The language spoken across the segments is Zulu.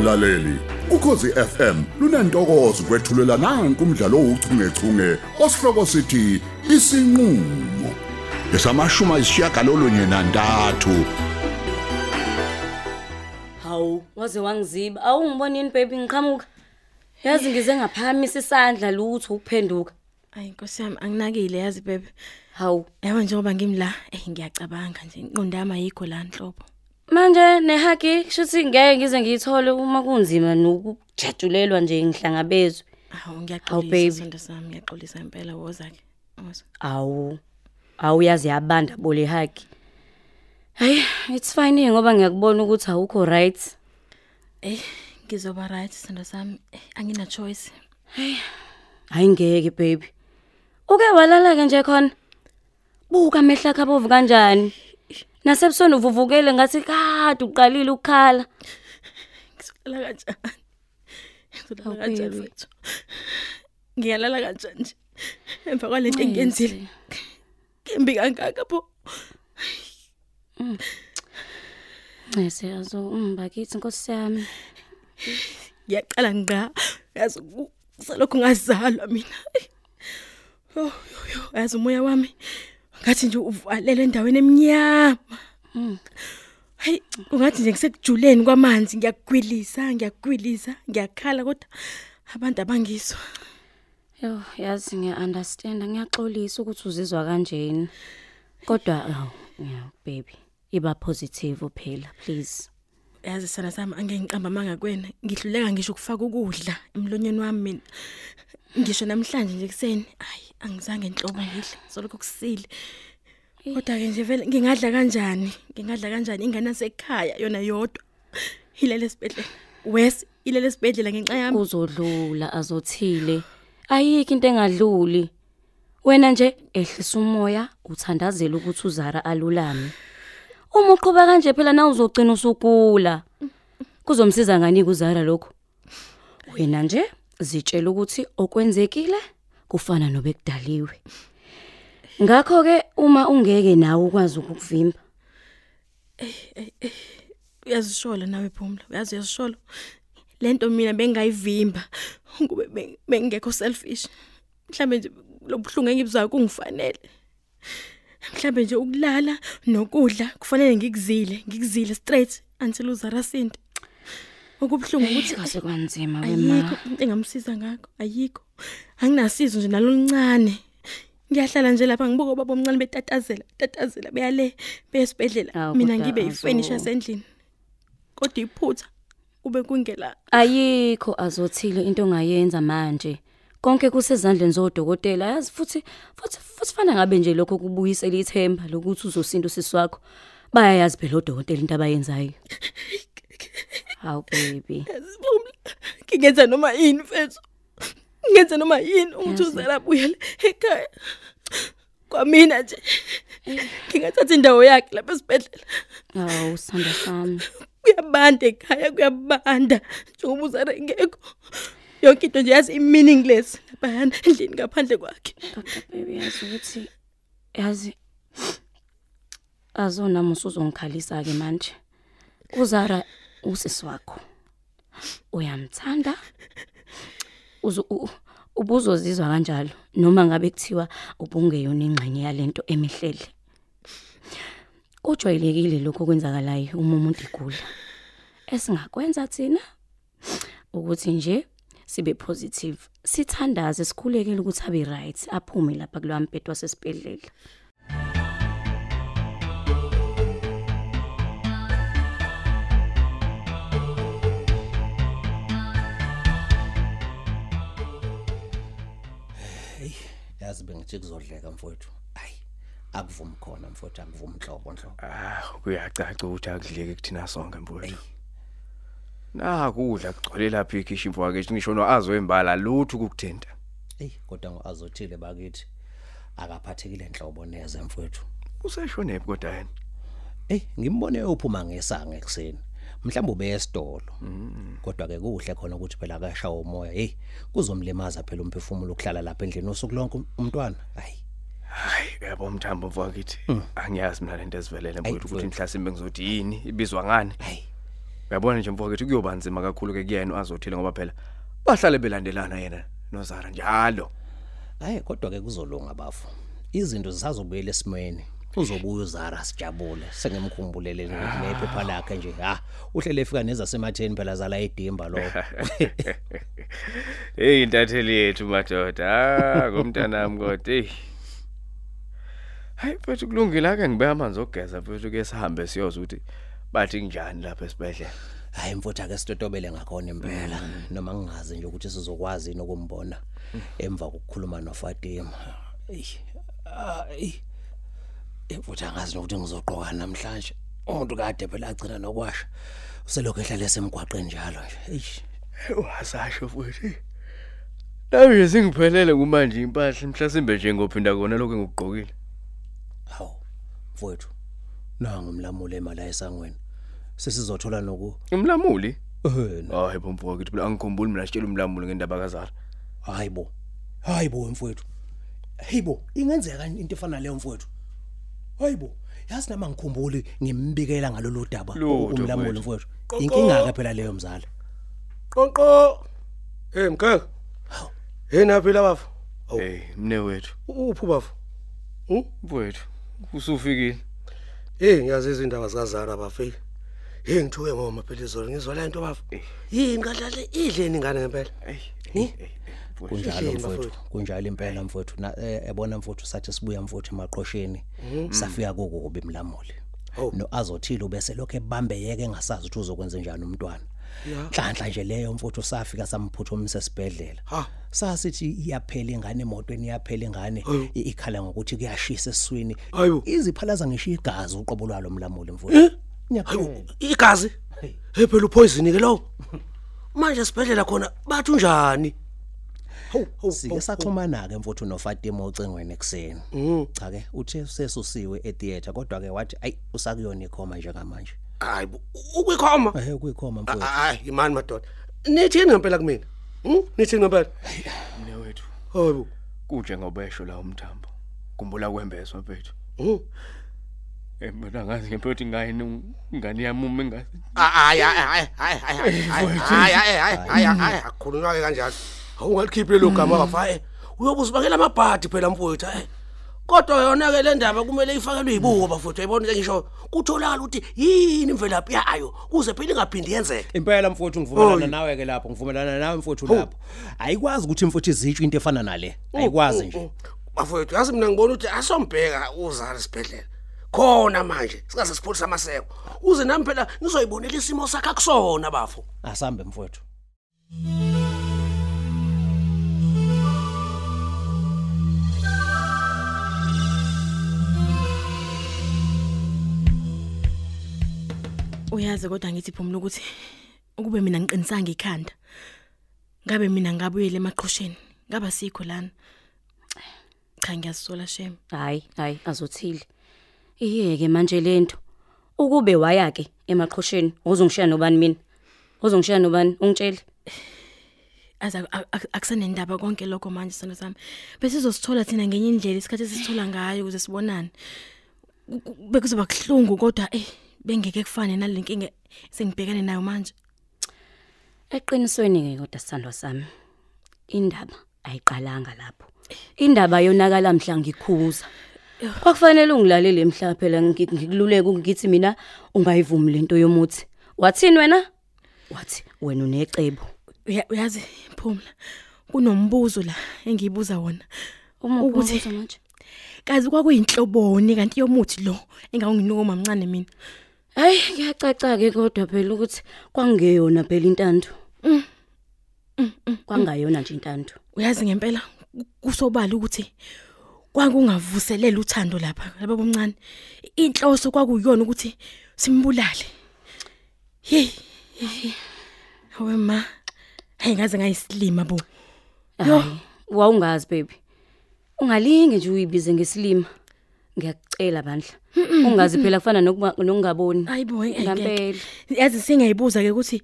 mlaleli ukhosi FM lunantokozo kwethulela nanku umdlalo ouchungechunge osihloko sithi isinqulo esamashuma ishiyagalolunye nantathu Hawu, waze wangiziba. Awungibonini baby ngiqhamuka. Yazi ngize ngaphamisa isandla lutho ukuphenduka. Ayi inkosi yami anginakile yazi bebe. Hawu, Yabo njengoba ngimla eh ngiyacabanga nje inqondo yami ayikho la nhlobo. Manje nehagi kushuthi ngeke ngize ngiyithole uma kunzima nokujatshulelwa nje ngihlangabezwe. Hawu Hawu, ngiyaxolisa baby. sonto sami ngiyaxolisa impela woza ke. Woza. Awu. Awuyazi yabanda bole hagi. Hayi, it's fine ngoba ngiyakubona ukuthi awukho right. Eh ngizoba right sonto sami eh, angina choice. Hayi ngeke baby. Uke walala ke nje khona. Buka amehla khabovu kanjani? Nasebusweni uvuvukele ngathi kade uqalile ukukhala. Ngizolala kanjani? Ngizolala Hawu, kanjani baby. mfethu? Ngiyalala kanjani nje? Emva kwalento engiyenzile. Kembi kangaka bo. Ngese yazo umbakithi Nkosi yami. Ngiyaqala ngqa. Yazi ku- salokhu ngazalwa mina. Yo yo yo yazi umoya wami ngathi nje uvalele endaweni eminyama. Hey, ungathi nje ngisekujuleni kwamanzi ngiyagwilisa, ngiyagwilisa, ngiyakhala kodwa abantu abangizwa. Yo, yazi ngiya understand ngiyaxolisa ukuthi uzizwa kanjeni. Kodwa awu, yeah baby, iba positive phela please. Yazi sana sami angeke ngiqamba amanga kwena. Ngihluleka ngisho ukufaka ukudla emlonyeni wami mina. Ngisho namhlanje nje kuseni, hayi angizange inhlobo ngidle. Soloko kusile. Kodwa ke nje vele ngingadla kanjani? Ngingadla kanjani ingane yasekhaya yona yodwa? Hilele esibedlela. Wes ilele esibedlela ngenxa yami. Kuzodlula azothile. Ayikho into engadluli. Wena nje ehlisa umoya, uthandazela ukuthi uZara alulame. Uma uqhubeka kanje phela na uzogcina usugula. Kuzomsiza ngani kuZara lokho? Wena nje zitshela ukuthi okwenzekile kufana nobekudaliwe. Ngakho ke uma ungeke nawe ukwazi ukuvimba, Uyazishola nawe Phumla. Uyazi uyazishola. Lento mina bengayivimba. Beng- bengekho selfish. Mhlambe nje lobhlungu engibuzwayo kungifanele. Mhlambe nje ukulala nokudla kufanele ngikuzile, ngikuzile straight until uzarasinde. Okubhlungu ukuthi kase kwanzima ayikho wema. into engamsiza ngakho, ayikho. Anginasizo nje naloluncane. Ngiyahlala nje lapha ngibuka baba omncane betatazela, tatazela beyale besibedlela. Awu, Mina kodwa ngibe azo- yifurniture sendlini. Kodwa iphutha kube kungela. Ayikho azothile into ongayenza manje. Konke kusezandleni zodokotela yazi futhi futhi futhi fana ngabe nje lokho kubuyisela ithemba lokuthi uzosinda usisi wakho. Bayayazi phela odokotela into abayenzayo. Haw baby. Ngingenza noma yini mfethu. Ngingenza noma yini uzala abuyele ekhaya. Kwamina nje. Ngingathatha indawo yakhe lapha esibedlela. Haw sanda sami. Kuyabanda ekhaya kuyabanda. Njengoba uzala ngekho. Yonke into nje yazi i-meaningless lapha endlini ngaphandle kwakhe. Kodwa baby yazi ukuthi yazi azona musuzongikhalisa ke manje. Uzara usisi wakho. Uyamthanda? Uzo u- ubuzozizwa kanjalo noma ngabe kuthiwa ubungeyona ingxenye yalento emihlele. Kujwayelekile lokho kwenzakalayo uma umuntu igula. Esingakwenza thina ukuthi nje sibe positive. Sithandaze sikhulekele ukuthi abe right aphume lapha kulowa mbhedo wasesibedlela yazi bengithi kuzodleka mfowethu. Hayi akuvumi khona mfowethu angivumi inhlobo nhlobo. Ah, kuyacaca ukuthi akudleke kuthina sonke mfowethu. Na kudla kugcwele lapha ikhishi mfowethu ngisho no azoyimbala lutho ukukuthinta. eyi kodwa ngo-azothile bakithi akaphathekile nhlobo neze mfowethu. Useshonephi kodwa yena? eyi ngimbone uphuma ngesanga ekuseni mhlawumbe ube esitolo. Kodwa ke kuhle khona ukuthi phela akashawa umoya. Hey kuzomlimaza phela umphefumulo ukuhlala lapha endlini usuku lonke um- umntwana. Hayi. Hayi, yabo mthambo mfowethu. Angiyazi mina lento ezivelele mfowethu ukuthi mhlasimbe ngizothi yini ibizwa ngani? hayi. Uyabona nje mfowethu kuyoba nzima kakhulu ke kuyena azothile ngoba phela bahlale belandelana yena noZara njalo. Hayi kodwa ke kuzolunga bafu. Izinto zisazobuyela esimweni. Uzobuya uZara sijabule sengemkhumbulele nephepha lakhe nje. Ha, uhlele efika nezasematheni phela zala edimba lo. Hey intatheli yethu madoda. Ah, ngomntanami kodwa hey. Hayi mfethu kulungile ake ngibe amanzi ogeza mfethu ke sihambe siyoza ukuthi bathi kunjani lapha esibhedlela. Hayi mfuthu ake sitotobele ngakhona impela noma ngingazi nje ukuthi sizokwazi nokumbona emva kokukhuluma noFatima. Ey. Ay. Emfuthu angazi nokuthi ngizoqoka namhlanje. Umuntu kade phela agcina nokwasha. Uselokhu ehlala esemgwaqeni njalo nje. Ey. Wasasho futhi. Nami nje singiphelele kumanje impahla mhlasimbe nje ngophinda kona lokho engikugqokile. Hawu. Mfuthu. Nangu umlamuli emali esangweni. Sesizothola noku Umlamuli? Eh Hayi bo mfowethu phela angikhumbuli mina sitshela umlamuli ngendaba kaZara. hayibo. Hayibo mfowethu. Hayibo, ingenzeka into efana leyo mfowethu. Hayibo, yazi nama ngikhumbuli ngimbikela ngalolu daba umlamuli mfowethu. Inkinga ke phela leyo mzala. Qonqo. Hey mkhanga. Hey naphi la bafu? Hey mne wethu. Uphu bafu? Hm? Mfowethu usufikile. Hey ngiyazi izindaba zikaZara bafu. Hey ngithuke ngoma phela izolo ngizwa le nto bafu. Yini kadlale idleni ingane ngempela. Hey. Kunjalo Ishima, mfowethu, mfowethu. kunjalo impela mfowethu. Na eh, yabona mfowethu sathi sibuya mfowethu emaqhosheni. Safika kukubi mlamuli. Hawu. No azothile ubese lokho ebambeyeke engasazi ukuthi uzokwenza njani umntwana. Ya. Hlanhla nje leyo mfowethu safika samphuthumisa esibhedlela. Ha. Sasithi iyaphela ingane emotweni iyaphela ingane Hawu. i- ikhala ngokuthi kuyashisa esiswini. Hayibo. Iziphalaza ngisho igazi uqobo lwalo mlamuli mfowethu. Ngiyaphela. Hayi igazi. Hey phela upoison ke lo. Manje sibhedlela khona bathi unjani? Hawu hawu. Sike saxhumana ke mfowethu noFatima ocengweni ekseni. Mhm. Cha ke uthe sesusiwe etheater kodwa ke wathi ayi usakuyona ikhoma njengamanje. Hayi ukuyikhoma. Eh kuyikhoma mfowethu. Hayi imani madoda. Nithini ngempela kumina? Hm? Nithini ngempela? Mne wethu. Hayibo. Kunje ngobesho la umthambo. Kumbula kwembeswa mfethu. Hm? Eh mina ngazi ngempethu ingane ingane yami uma engazi. Hayi hayi hayi hayi hayi hayi hayi hayi akukhulunywa ke kanjalo. Awungalikhiphe lo gama bafaye. Uyobuza bakela amabhadi phela mfowethu hayi. Kodwa yona ke le ndaba kumele ifakelwe ibuko bafowethu ayibona nje ngisho kutholakala ukuthi yini imvelaphi yayo kuze phela ingaphindi yenzeke. Impela mfowethu ngivumelana Oy. nawe ke lapho ngivumelana nawe mfowethu lapho. Ayikwazi ukuthi mfowethu izitsho into efana nale. Ayikwazi nje. Bafowethu yazi mina ngibona ukuthi asombheka uzala isibhedlela. Khona manje sikaze sipholisa amaseko. Uze nami phela ngizoyibonela isimo sakhe kusona bafo. Asambe mfowethu. Uyazi kodwa ngithi phumula ukuthi ukube mina ngiqinisanga ikhanda. Ngabe mina ngabuyele emaqhosheni. Ngaba sikho lana. Cha ngiyazisola shem. Hayi, hayi azothile. Iyeke manje lento. Ukube waya ke emaqhosheni, uzongishiya nobani mina? Uzongishiya nobani? Ungitshele. Aza akusenendaba konke lokho manje sona sami. Bese sizosithola thina ngenye indlela isikhathi esithola ngayo ukuze sibonane. Ku- ku- Bekuzoba kuhlungu kodwa eh bengeke kufane nalenkinga sengibhekane nayo manje. Eqinisweni ke kodwa sithandwa sami. Indaba ayiqalanga lapho. Indaba yonakala mhla ngikhuza. Kwakufanele ungilalele emhla phela ngi- ngikululeke ngithi mina ungayivumi lento yomuthi. Wathini wena? Wathi wena unecebo. Uya- Uyazi phumla. Kunombuzo la engiyibuza wona. Uma Ukuthi- ukuthi manje. Kazi kwakuyinhloboni kanti yomuthi lo engawunginuka mamncane mina. Hayi kuyacaca ke kodwa phela ukuthi kwangeyona phela intando. Kwangayona nje intando. Uyazi ngempela ku- kusobala ukuthi kwakungavuselela uthando lapha laba bomncane. Inhloso kwakuyona ukuthi simbulale. Hey. Hawe ma. Hey ngaze ngayisilima bo. Hayi, wawungazi baby. Ungalinge nje uyibize ngesilima. Ngiyakucela bandla. Ungazi phela kufana nokuba nokungaboni. Hayibo Ngampela. Yazi singayibuza ke ukuthi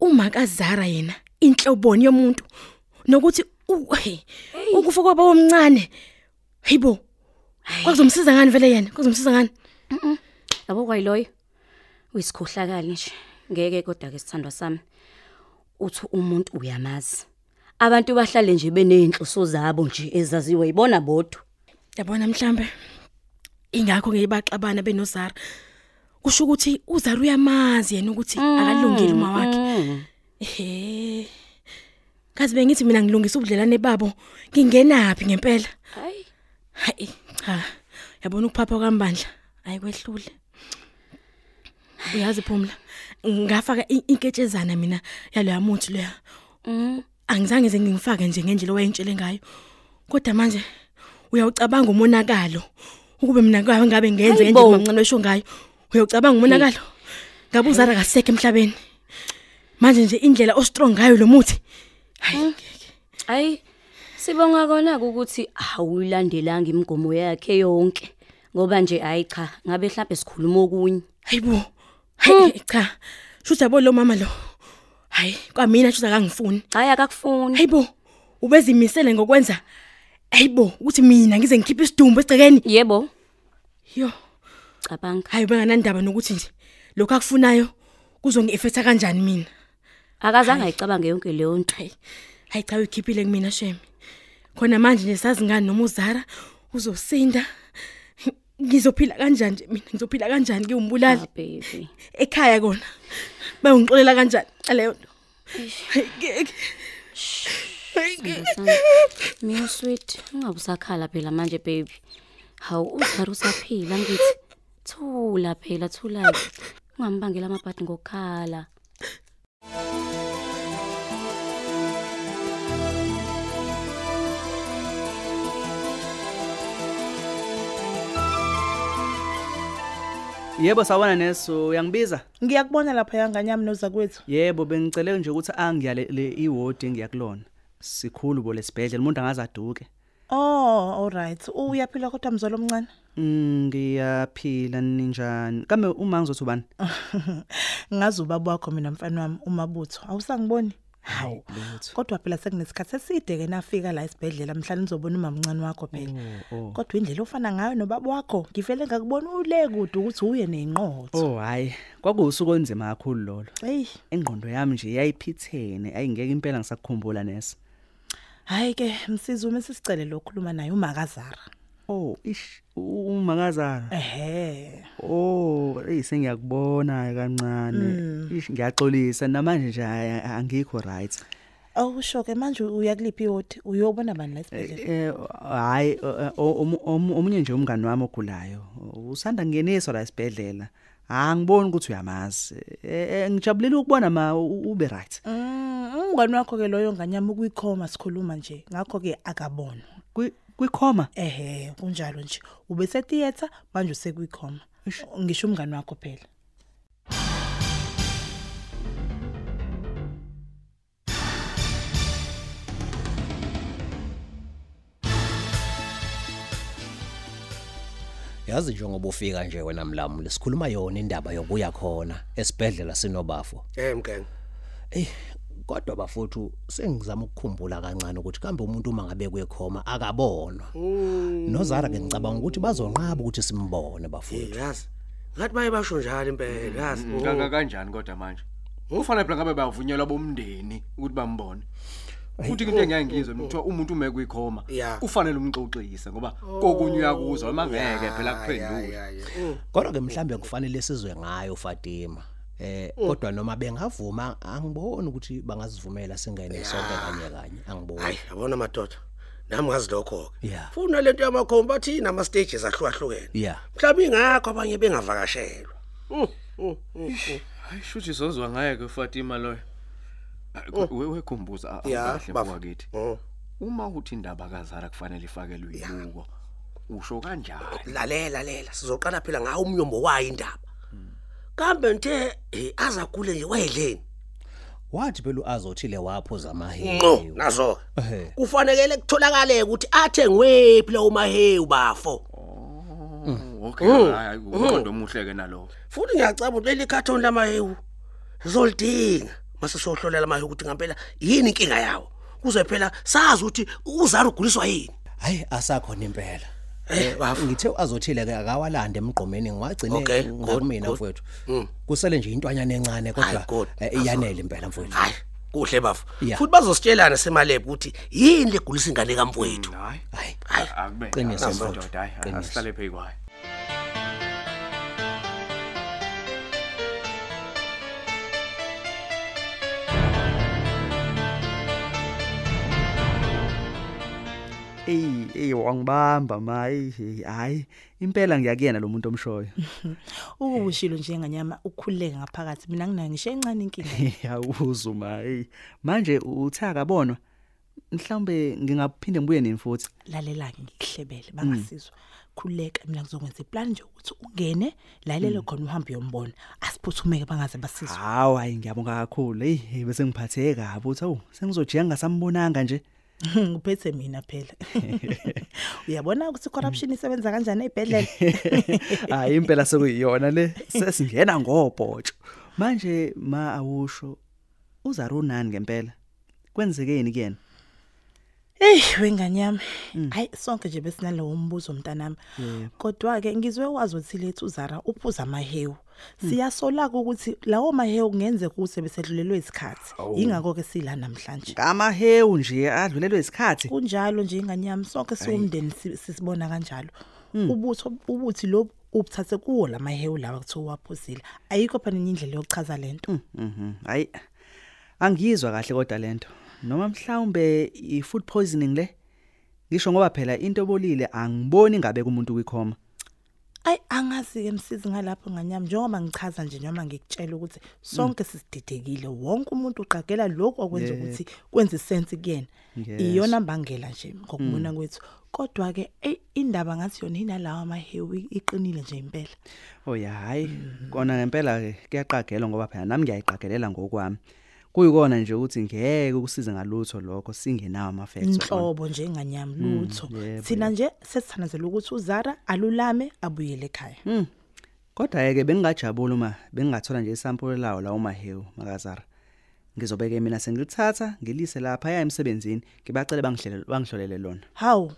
uma kaZara yena inhloboni yomuntu nokuthi u- hey, ukufa kwaba omncane. Hayibo. Kwazomsiza ngani vele yena? Kwazomsiza ngani? Yabo kwayiloyo. Uyisikhohlakali nje. ngeke kodwa ke sithandwa sami uthi umuntu uyamazi abantu bahlale nje beneyinhloso zabo nje ezaziwe yibona bodwa Yabona mhlambe ingakho ngeyibaxabana benozara. Kusho ukuthi uzara uyamazi yena ukuthi akalungile uma wakhe. Ehe. Kazi bengithi mina ngilungisa ubudlelane babo. Ngingenapi ngempela? hayi Hayi cha. Yabona ukuphapha kwambandla ayikwehlule. Uyazi phumla. Ngafaka inketshezana mina yaloya muntu loya. Angizange nje ngingifake nje ngendlela wayengitshele ngayo. Kodwa manje uyawucabanga umonakalo. Ukube mina ngabe ngenze bo. mamncane wesho ngayo. Uyawucabanga umonakalo. Ngabe uzara kasekho emhlabeni. Manje nje indlela o strong ngayo lo muthi. Hayi. hayi sibonga kona ukuthi awuyilandelanga imigomo yakhe yonke ngoba nje hayi cha ngabe mhlawumbe sikhuluma okunye Hayibo. Hayi cha. Shutha yabo lo mama lo. Hayi, kwamina shutha akangifuni. hayi akakufuni Hayibo. Ubezimisele ngokwenza. Hayibo, ukuthi mina ngize ngikhiphe isidumbu egcekeni. yebo Yo, cabanga hayi benganandaba nokuthi nje lokho akufunayo kuzongieffecta kanjani mina. akazange ayicabange yonke leyo nto Hayi. Hayi cha uyikhiphile kumina shemi. Khona manje nje sazi ngani noma uzara uzosinda. Ngizophila kanjani nje mina? Ngizophila kanjani ngiwumbulali? Ah, baby ekhaya kona bayongixolela kanjani leyo nto Hayi, ngeke. Hayi, ngeke. Mina sweet ungabe usakhala phela manje baby. Hawu uzara usaphila ngithi. Thula phela thula. Ungambangela amabhadi ngokukhala. Yebo sawona neso. Uyangibiza? Ngiyakubona lapha yanganyami noza kwethu. Yebo bengicele nje ukuthi angiyale le iward engiyakulona. Sikhulu bo lesibhedlela umuntu angaze aduke. Oh, alright. Uyaphila kodwa mzolo omncane. Mm, Ngiyaphila ninjani? Kambe uma ngizothi ubani? Ngazi ubaba wakho mina mfana wami umabutho. Awusangiboni? Hawu lutho. Kodwa phela sekunesikhathi eside ke nafika la esibhedlela mhlawumbe nizobona umama omncane wakho phela. Oh, oh. Kodwa indlela ofana ngayo nobaba wakho, ngivele ngakubona ule kude ukuthi uye nezinqotho. Oh hayi, kwakusuku onzima kakhulu lolo. Hey, Engqondo yami nje yayiphithene, ayingeke impela ngisakukhumbula nesa. Hayi ke msizi uma sisicele lokhuluma naye umakazara. Oh, ish, umakazana. Ehhe. Oh, hey sengiyakubona kancane. Ish ngiyaxolisa namanje nje ay- angikho right. Awusho ke manje uyakuliphi yodi? Uyobona bani la esibhedlela? Eh hayi eh, o- omu- omu- omunye nje umngani wami ogulayo usanda ngeniswa la esibhedlela angiboni ukuthi uyamazi Eh, eh, ngijabulela ukubona ma u- ube right Mm, umngani wakho ke loyo nganyama ukuyikhoma sikhuluma nje. Ngakho ke akabona. Kwi- kwikhoma Ehhe, kunjalo nje. Ube se theater manje usekuyikhoma. Ngisho umngani wakho phela. yazi njengoba ufika nje wena mlamu lesikhuluma yona indaba yokuya khona esibhedlela sinobafo Eh mkenge. eh kodwa bafuthu sengizama ukukhumbula kancane ukuthi kambe umuntu uma ngabe kuyekhoma akabonwa nozara ke ngicabanga ukuthi bazonqaba ukuthi simbone bafuthu Yazi. Ngathi baye basho njalo impela yazi. Ngaka kanjani kodwa manje? Ufanele phela ngabe bayavunyelwa bomndeni ukuthi bambone. Futhi into engeke ngizwe kuthiwa umuntu uma kuyikhoma Yeah. ufanele umxoxise ngoba kokunye uyakuzwa uma ngeke phela kuphendule. kodwa ke mhlambe kufanele sizwe ngayo Fatima eh kodwa noma bengavuma angiboni ukuthi bangazivumela singene sonke kanye kanye angiboni Hayi, yabona madoda. Nami ngazi lokho ke. Yeah. Funa lento yamakhomba bathi nama stages ahlukahlukene. yeah Mhlawumbe ingakho abanye bengavakashelwa. Mm, mm, mm, mm. Hayi shuthi sozwa ngaye ke Fatima loyo. Hayi, ko- we- Wekhumbuza Yeah, kahle bafo. mfowethu. Mm. Uma uthi indaba kaZara kufanele ifakelwe ibuko. Usho kanjani? Lalela lalela sizoqala phela ngawo umnyombo wayo indaba. Kambe nthe eh, azagule nje wayedleni. wathi phela azothile waphuza Ngo amahewu nazo. Ehhe. Kufanele kutholakale ukuthi athengiwe phela umahewu bafo. Okay, hayi uqondo omuhle ke nalowo. Futhi ngiyacaba ukuthi leli carton lamahewu zolidinga mase sohlolela amahewu ukuthi ngempela yini inkinga yawo. Kuze phela sazi ukuthi uzara uguliswa yini. hayi asakhona impela Eh, bafu. Ngithe azothile ke akawalande emgqomeni Okay, ngiwagcine good, ngakumina good. mfowethu Mm. kusele nje intwanyana encane Hayi, kodwa good. eh, iyanele impela mfowethu hayi kuhle bafu Yeah. futhi bazositshelana semalebhe ukuthi yini legulisa ingane kamfowethu hayi hayi hayi akube Qiniso, njalo, mfowethu. madoda, hayi Qiniso. asihlale phezu kwayo Ey, ey wangibamba ma, ey, hayi, impela ngiyakuyena lo muntu omshoyo. ukushilo nje nganyama ukhuleke ngaphakathi mina nginayo ngisho encane inkinga Yawuzu ma, ey. Manje uthaka bonwa. Mhlawumbe ngingaphinde ngibuye nini futhi? lalela ngikuhlebele bangasizwa khuleka mina ngizokwenza iplan nje ukuthi ungene lalele khona uhambe yombona asiphuthumeke bangaze basizwe Hawu, hayi ngiyabonga kakhulu. Ey, hey, bese ngiphatheke kabi uthi awu, sengizojiya ngasambonanga nje. ngiphethe mina phela uyabona ukuthi corruption isebenza kanjani ezibhedlela Hayi impela sekuyiyona le. Sesingena ngobhotsho. Manje ma awusho uzarunani ngempela. Kwenzekeni kuyena? Hey wenganyama hayi sonke nje besinalowo mbuzo mntanami. Kodwa ke ngizwe wazi ukuthi lethu uzara uphuza amahewu. Siyasola ukuthi lawo mahewu kungenzeka ukuthi besedlulelwe isikhathi. Ingakho ke sila namhlanje. Ngamahewu nje adlulelwe isikhathi. kunjalo nje inganyama sonke siwumndeni si- sisibona kanjalo. Ubutho ubuthi lo ubuthathe kuwo lamahewu lawa kuthiwa waphuzile ayikho enye indlela yokuchaza lento. Mhm. Hayi. Angizwa kahle kodwa lento. Noma mhlawumbe i food poisoning le. Ngisho ngoba phela into obolile angiboni ngabe kumuntu kwikhoma. Ay angazi ke msizi ngalapho nganyama njengoba ngichaza nje noma ngikutshela ukuthi sonke sisididekile wonke umuntu uqagela lokho okwenza ukuthi kwenze sense kuyena iyona mbangela nje ngokubona kwethu kodwa ke indaba ngathi yona inalawa amahewi iqinile nje impela Oh ya hayi. Kona ngempela ke kuyaqagelwa ngoba phela nami ngiyayiqagelela ngokwami. Kuyikona nje ukuthi ngeke ukusize ngalutho lokho singenawo ama facts. inhlobo nje enganyama lutho yebo, thina nje sesithanazela ukuthi uzara alulame abuyele ekhaya Kodwa ke bengingajabula uma bengingathola nje isampulu lawo lawo mahewu makazara. Ngizobeke mina sengilithatha ngilise lapha ya emsebenzini ngibacele bangihlele bangihlolele lona. hawu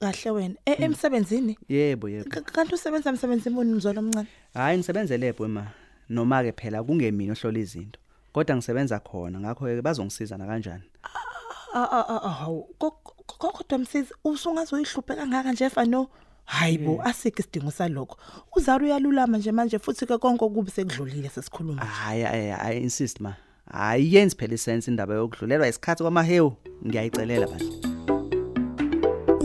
kahle wena e emsebenzini Yebo yebo. Kanti usebenza emsebenzini muni mzolo omncane Hayi ngisebenzele ema noma ke phela kungemini ohlola izinto. Kodwa ngisebenza khona ngakho ke bazongisiza na kanjani. Ah ah ah, ah, hawu Ko- ko- kodwa msizi usungazoyihluphe kangaka nje fano hayibo asike isidingo salokho uzara uyalulama nje manje futhi ke konke okubi sekudlulile sesikhuluma Hayi hayi hayi insist ma. Hayi yenzi phela isense indaba yokudlulelwa isikhathi kwamahewu ngiyayicelela bani.